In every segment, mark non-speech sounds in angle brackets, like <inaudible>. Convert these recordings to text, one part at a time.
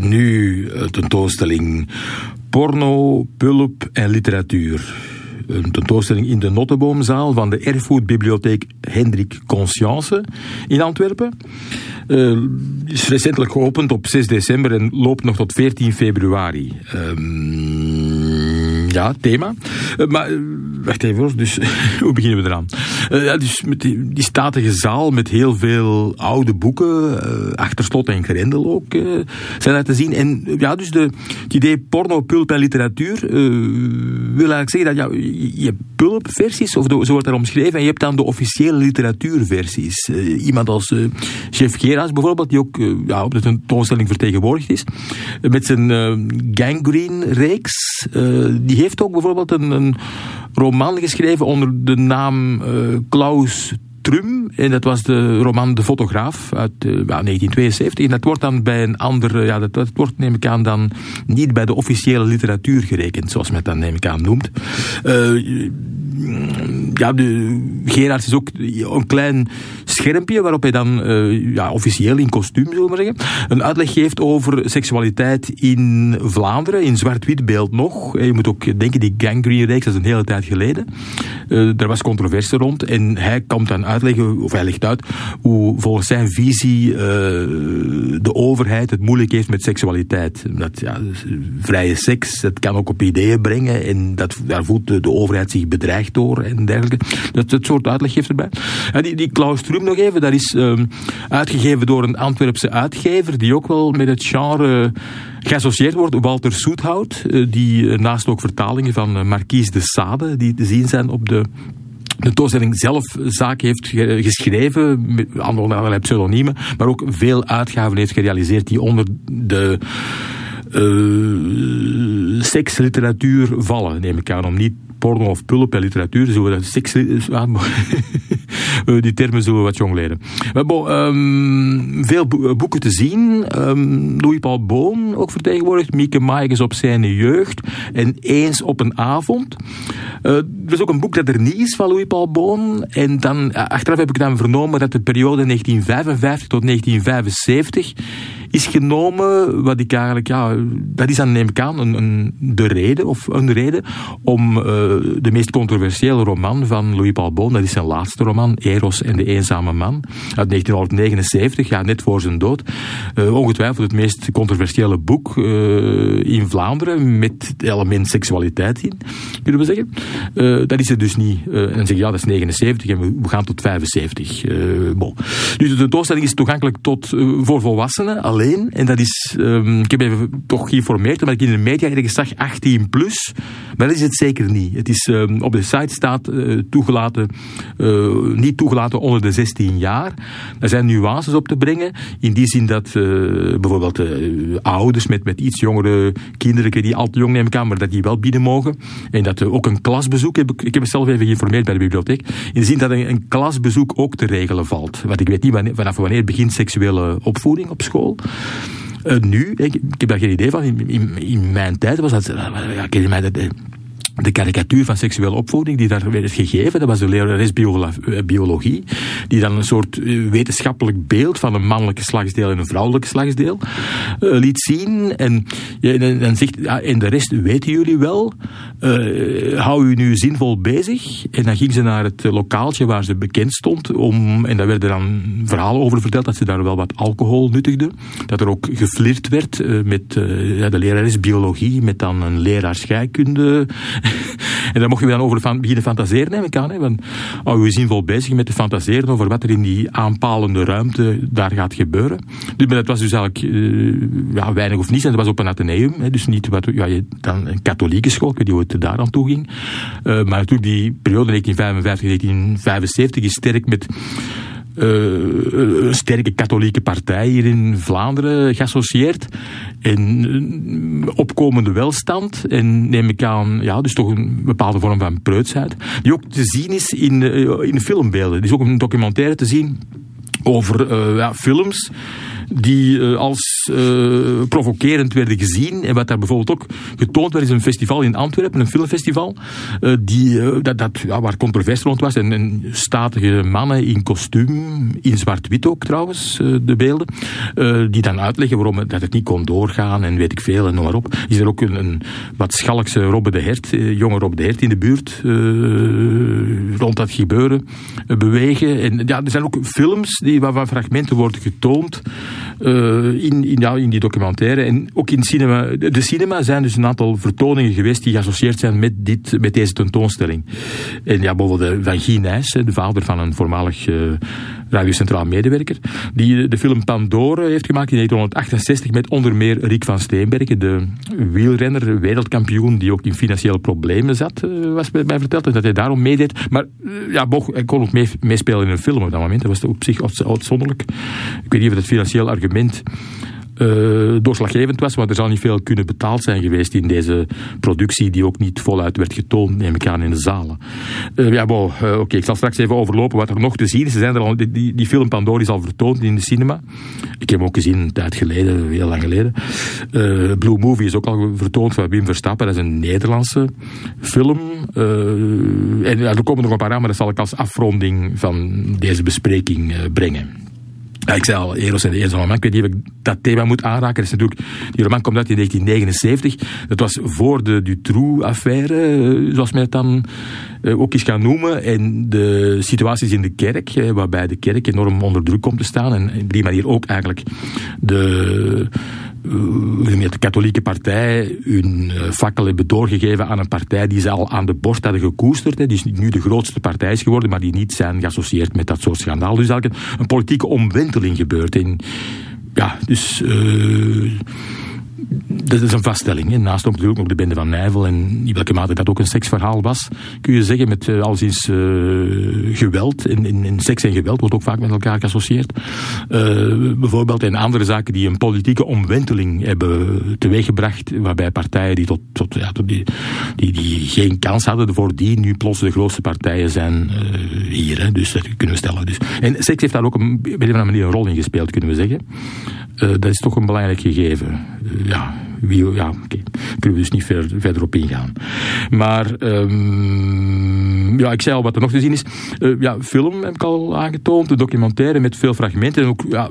Nu tentoonstelling porno, pulp en literatuur. Een tentoonstelling in de Notteboomzaal van de Erfgoedbibliotheek Hendrik Conscience in Antwerpen. Uh, is recentelijk geopend op 6 december en loopt nog tot 14 februari. Um, ja, thema. Uh, maar wacht even dus <laughs> hoe beginnen we eraan? Uh, ja, dus met die, die, statige zaal met heel veel oude boeken, uh, achter slot en grendel ook, uh, zijn daar te zien. En ja, dus de, het idee porno, pulp en literatuur wil eigenlijk zeggen dat ja, je hebt pulpversies, of zo wordt daar omschreven, en je hebt dan de officiële literatuurversies. iemand als chef Geraas bijvoorbeeld, die ook ja, op de tentoonstelling vertegenwoordigd is, met zijn Gangrene-reeks, die heeft ook bijvoorbeeld een, een roman geschreven onder de naam uh, Klaus Trum. En dat was de roman De Fotograaf uit uh, 1972. En dat wordt dan bij een andere, ja, dat, dat, wordt neem ik aan dan niet bij de officiële literatuur gerekend, zoals men dan neem ik aan noemt. Uh, ja, de, Gerards is ook een klein schermpje waarop hij dan uh, ja, officieel in kostuum, zullen we zeggen, een uitleg geeft over seksualiteit in Vlaanderen, in zwart-wit beeld nog. Je moet ook denken, die gangrene-reeks, dat is een hele tijd geleden. Uh, er was controverse rond en hij komt dan uitleggen, of hij legt uit, hoe volgens zijn visie uh, de overheid het moeilijk heeft met seksualiteit. Dat, ja, vrije seks, dat kan ook op ideeën brengen en dat, daar voelt de, de overheid zich bedreigd door en dergelijke. Dat, dat soort uitleg geeft erbij. En die, die Klaus Trum nog even, dat is um, uitgegeven door een Antwerpse uitgever die ook wel met het genre geassocieerd wordt. Walter Soethout, uh, die naast ook vertalingen van uh, Marquise de Sade, die te zien zijn op de de toestelling zelf zaak heeft geschreven, met allerlei pseudoniemen, maar ook veel uitgaven heeft gerealiseerd die onder de uh, seksliteratuur vallen, neem ik aan, om niet porno of pulp en literatuur, we dat seks... <laughs> <laughs> die termen zullen we wat jongleren. Maar bon, um, veel boeken te zien. Um, Louis-Paul Boon ook vertegenwoordigd. Mieke Maaijes op zijn jeugd. En Eens op een avond. Er is ook een boek dat er niet is van Louis-Paul Boon. En dan, achteraf heb ik dan vernomen dat de periode 1955 tot 1975 is genomen, wat ik eigenlijk, ja, dat is dan neem ik aan een, een, de reden, of een reden, om uh, de meest controversiële roman van Louis Paul Boon, dat is zijn laatste roman, Eros en de Eenzame Man, uit 1979, ja, net voor zijn dood. Uh, ongetwijfeld het meest controversiële boek uh, in Vlaanderen, met het element seksualiteit in, kunnen we zeggen. dat is het dus niet. en zeg ja, dat is 79 en we, we gaan tot 75. bon. Dus de tentoonstelling is toegankelijk tot, voor volwassenen, alleen en dat is, um, ik heb even toch geïnformeerd, omdat ik in de media ergens zag 18 plus. Maar dat is het zeker niet. Het is um, op de site staat uh, toegelaten, uh, niet toegelaten onder de 16 jaar. Er zijn nuances op te brengen. In die zin dat uh, bijvoorbeeld ouders met, met iets jongere kinderen, die al te jong nemen kan, maar dat die wel bieden mogen. En dat ook een klasbezoek, heb ik, heb mezelf even geïnformeerd bij de bibliotheek. In de zin dat een, een klasbezoek ook te regelen valt. Want ik weet niet wanneer, vanaf wanneer begint seksuele opvoeding op school. Uh, nu, ik, heb daar geen idee van. In, mijn tijd was dat. Ja, ik mij dat de karikatuur van seksuele opvoeding die daar werd gegeven, dat was de lerares eh, biologie, die dan een soort eh, wetenschappelijk beeld van een mannelijk geslachtsdeel en een vrouwelijk geslachtsdeel uh, liet zien. En, dan zegt, ja, en de rest weten jullie wel, hou u nu zinvol bezig. En dan ging ze naar het lokaaltje waar ze bekend stond, om, en daar werden dan verhalen over verteld dat ze daar wel wat alcohol nuttigde. Dat er ook geflirt werd met ja, de lerares biologie, met dan een leraar scheikunde <laughs> en daar mocht je dan over beginnen fantaseren, neem ik aan. Hè, want hou je zinvol bezig met te fantaseren over wat er in die aanpalende ruimte daar gaat gebeuren. Dus, maar dat was dus eigenlijk uh, ja, weinig of niets. En dat was op een ateneum. Hè, dus niet wat ja, je, dan een katholieke school, ik weet hoe het daar aan toe ging. Uh, maar natuurlijk die periode 1955-1975 is sterk met een sterke katholieke partij hier in Vlaanderen geassocieerd. En opkomende welstand. En neem ik aan, ja, dus toch een bepaalde vorm van preutsheid. Die ook te zien is in, uh, in filmbeelden. Er is ook een documentaire te zien over ja, films die als provocerend werden gezien. En wat daar bijvoorbeeld ook getoond werd, is een festival in Antwerpen, een filmfestival, die, dat, dat, ja, waar controverse rond was. En, statige mannen in kostuum, in zwart-wit ook trouwens, de beelden, die dan uitleggen waarom dat het niet kon doorgaan en weet ik veel en noem maar op. Is er ook een, een wat schalkse Robbe de Hert, jonge Robbe de Hert in de buurt, rond dat gebeuren bewegen. En ja, er zijn ook films die, waarvan fragmenten worden getoond uh, in, in, ja, in die documentaire. En ook in cinema. De cinema zijn dus een aantal vertoningen geweest die geassocieerd zijn met, dit, met deze tentoonstelling. En ja, bijvoorbeeld Van Guy Nijs, de vader van een voormalig uh, radiocentraal medewerker, die de film Pandore heeft gemaakt in 1968 met onder meer Riek van Steenbergen, de wielrenner, wereldkampioen, die ook in financiële problemen zat, uh, was mij verteld. En dat hij daarom meedeed. Maar ja, boch, hij kon ook meespelen in een film op dat moment. Dat was op zich uitzonderlijk. Ik weet niet of het financieel argument uh, doorslaggevend was, want er zal niet veel kunnen betaald zijn geweest in deze productie, die ook niet voluit werd getoond, neem ik aan, in de zalen. Uh, ja, bon, uh, oké, ik zal straks even overlopen wat er nog te zien is. Ze zijn er al, die, die film Pandora is al vertoond in de cinema. Ik heb hem ook gezien een tijd geleden, heel lang geleden. Blue Movie is ook al vertoond van Wim Verstappen, dat is een Nederlandse film. en er komen nog een paar aan, maar dat zal ik als afronding van deze bespreking brengen. Ik zei al, en de Eenzame Man, ik weet niet of ik dat thema moet aanraken. Is natuurlijk, die roman komt uit in 1979. Dat was voor de Dutroux-affaire, eh, zoals men het dan uh, ook eens gaan noemen. En de situaties in de kerk, waarbij de kerk enorm onder druk komt te staan. En op die manier ook eigenlijk de de katholieke partij hun fakkel hebben doorgegeven aan een partij die ze al aan de borst hadden gekoesterd. Hè, die nu de grootste partij is geworden, maar die niet zijn geassocieerd met dat soort schandaal. Dus eigenlijk een politieke omwenteling gebeurt. En, ja, dus... Uh, dat is een vaststelling. Hè. Naast natuurlijk nog de bende van Nijvel en in welke mate dat ook een seksverhaal was, kun je zeggen met uh, alszins uh, geweld. En, en, en, seks en geweld wordt ook vaak met elkaar geassocieerd. Uh, bijvoorbeeld en andere zaken die een politieke omwenteling hebben teweeggebracht, waarbij partijen die, tot, tot, ja, die, die, die geen kans hadden voor die nu plots de grootste partijen zijn hier. Hè. Dus dat kunnen we stellen. Dus. En seks heeft daar ook een, op een manier een rol in gespeeld, kunnen we zeggen. dat is toch een belangrijk gegeven. ja, wie, ja, oké. Okay. Kunnen we dus niet ver, verder op ingaan. Maar, um, ja, ik zei al wat er nog te zien is. Uh, ja, film heb ik al aangetoond. Een documentaire met veel fragmenten. En ook ja,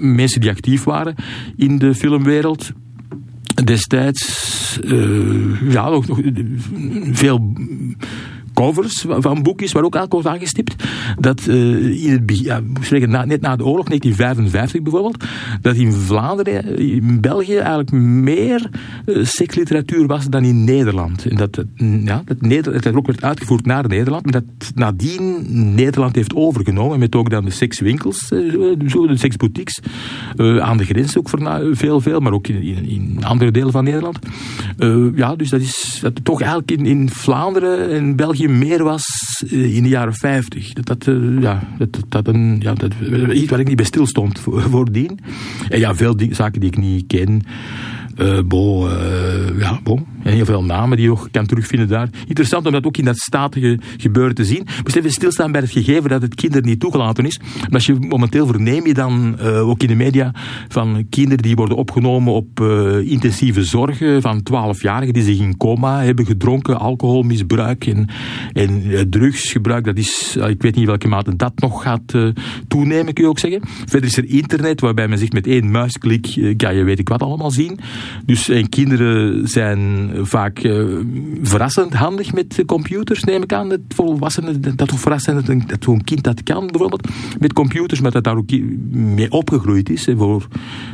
mensen die actief waren in de filmwereld. Destijds, uh, ja, nog, nog veel covers van boekjes waar ook eigenlijk wordt aangestipt dat uh, in het, ja, na, net na de oorlog, 1955 bijvoorbeeld, dat in Vlaanderen, in België eigenlijk meer uh, seksliteratuur was dan in Nederland. En dat, ja, dat, Nederland, dat ook werd uitgevoerd naar Nederland, maar dat nadien Nederland heeft overgenomen met ook dan de sekswinkels, de seksboutiques, aan de grens ook voor veel, veel, maar ook in, in, in andere delen van Nederland. ja, dus dat is dat toch eigenlijk in, in Vlaanderen en België meer was eh, in de jaren 50. Dat, dat, eh, ja, dat, een, ja, dat, iets waar ik niet bij stil stond <laughs> voordien. En ja, veel zaken die ik niet ken. Uh, bo, uh, ja, bo. Heel veel namen die je nog kan terugvinden daar. Interessant om dat ook in dat statige gebeuren te zien. Moeten even stilstaan bij het gegeven dat het kinderen niet toegelaten is. Maar als je momenteel verneem je dan uh, ook in de media van kinderen die worden opgenomen op intensieve zorgen van 12-jarigen die zich in coma hebben gedronken, alcoholmisbruik en, en drugsgebruik. Dat is, ik weet niet welke mate dat nog gaat toenemen, kun je ook zeggen. Verder is er internet waarbij men zich met één muisklik kan je weet ik wat allemaal zien. Dus en kinderen zijn vaak uh, verrassend handig met computers, neem ik aan. Het volwassenen, dat verrassend dat, dat zo'n kind dat kan, bijvoorbeeld, met computers, maar dat daar ook mee opgegroeid is. En voor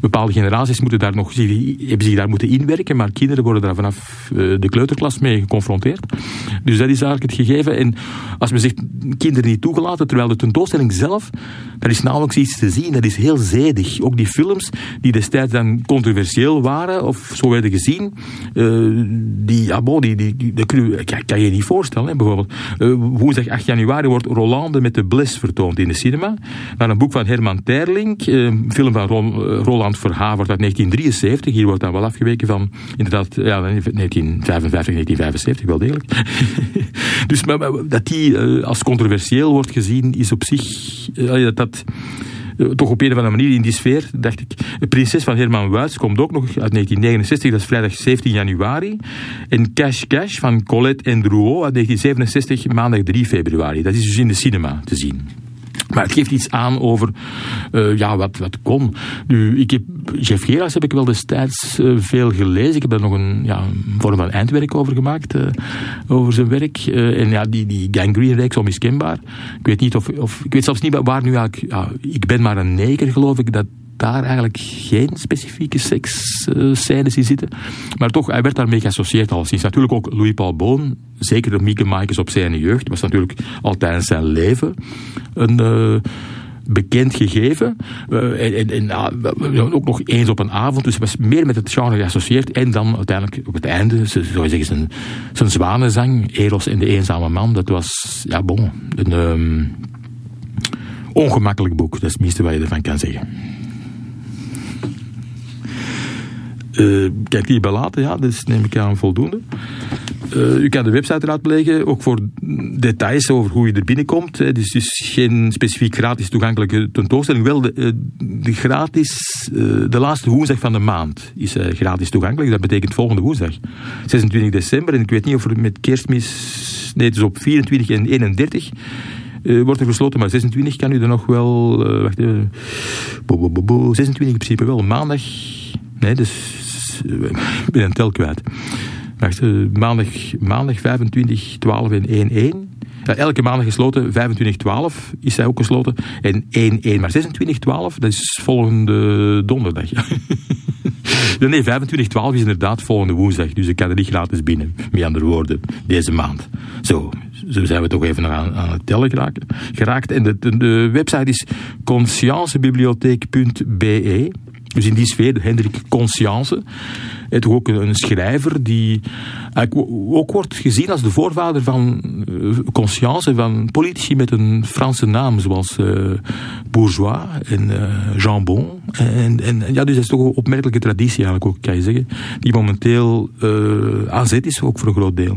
bepaalde generaties moeten daar nog, hebben zich daar moeten inwerken, maar kinderen worden daar vanaf uh, de kleuterklas mee geconfronteerd. Dus dat is eigenlijk het gegeven. En als men zegt kinderen niet toegelaten, terwijl de tentoonstelling zelf, daar is nauwelijks iets te zien. Dat is heel zedig. Ook die films die destijds dan controversieel waren, of zo werden gezien, uh, die, ja, bon, die, die, die, die kan, je niet voorstellen. Hè, bijvoorbeeld, uh, woensdag 8 januari wordt Rolande met de Bliss vertoond in de cinema. Naar een boek van Herman Terling, uh, film van Roland Verhavert uit 1973. Hier wordt dan wel afgeweken van, inderdaad, ja, 1955, 1975, wel degelijk. <laughs> dus maar, dat die als controversieel wordt gezien, is op zich, dat, dat toch op een of andere manier in die sfeer, dacht ik. Prinses van Herman Wuits komt ook nog uit 1969, dat is vrijdag 17 januari. En Cash Cash van Colette en Drouot uit 1967, maandag 3 februari. Dat is dus in de cinema te zien. Maar het geeft iets aan over uh, ja, wat, wat kon. Nu, ik heb, Jeff Geras heb ik wel destijds uh, veel gelezen. Ik heb daar nog een, ja, een vorm van eindwerk over gemaakt. Uh, over zijn werk. en ja, die, die gangrene-reeks onmiskenbaar. Ik weet niet of, of... Ik weet zelfs niet waar nu eigenlijk... Ja, ik ben maar een neger, geloof ik. Dat daar eigenlijk geen specifieke seksscènes in zitten. Maar toch, hij werd daarmee geassocieerd al sinds. Natuurlijk ook Louis Paul Boon, zeker de Mieke Maaikes op zijn jeugd, was natuurlijk al tijdens zijn leven een... Uh, bekend gegeven. Uh, en, uh, ook nog eens op een avond. Dus was meer met het genre geassocieerd. En dan uiteindelijk op het einde, zo zeggen, zijn, zijn zwanenzang, Eros en de eenzame man. Dat was, ja bon, een um, ongemakkelijk boek. Dat is het minste wat je ervan kan zeggen. Uh, kijk die belaten, ja, dus neem ik aan voldoende. Uh, u kan de website raadplegen, ook voor details over hoe je er binnenkomt. Het is dus geen specifiek gratis toegankelijke tentoonstelling. Wel, de, eh, gratis, de laatste woensdag van de maand is gratis toegankelijk. Dat betekent volgende woensdag, 26 december. En ik weet niet of er met kerstmis, nee, het is op 24 en 31... Uh, wordt er gesloten, maar 26 kan u er nog wel. Wacht even. 26 in principe wel. Maandag. Nee, dus ik ben een tel kwijt. Eh, maandag, maandag 25, 12 en 1-1. Ja, elke maandag gesloten, 25-12 is zij ook gesloten. En 1-1, maar 26-12, dat is volgende donderdag. <laughs> nee, 25-12 is inderdaad volgende woensdag. Dus ik kan er niet gratis binnen, met andere woorden, deze maand. Zo, zo zijn we toch even aan, aan het tellen geraakt. geraakt. En de, de, website is consciencebibliotheek.be. Dus in die sfeer, Hendrik Conscience, het ook een schrijver die ook wordt gezien als de voorvader van eh, Conscience, van politici met een Franse naam, zoals uh, Bourgeois en uh, Jean Bon. En, en ja, dus dat is toch een opmerkelijke traditie eigenlijk ook, kan je zeggen, die momenteel uh, aan zet is, ook voor een groot deel.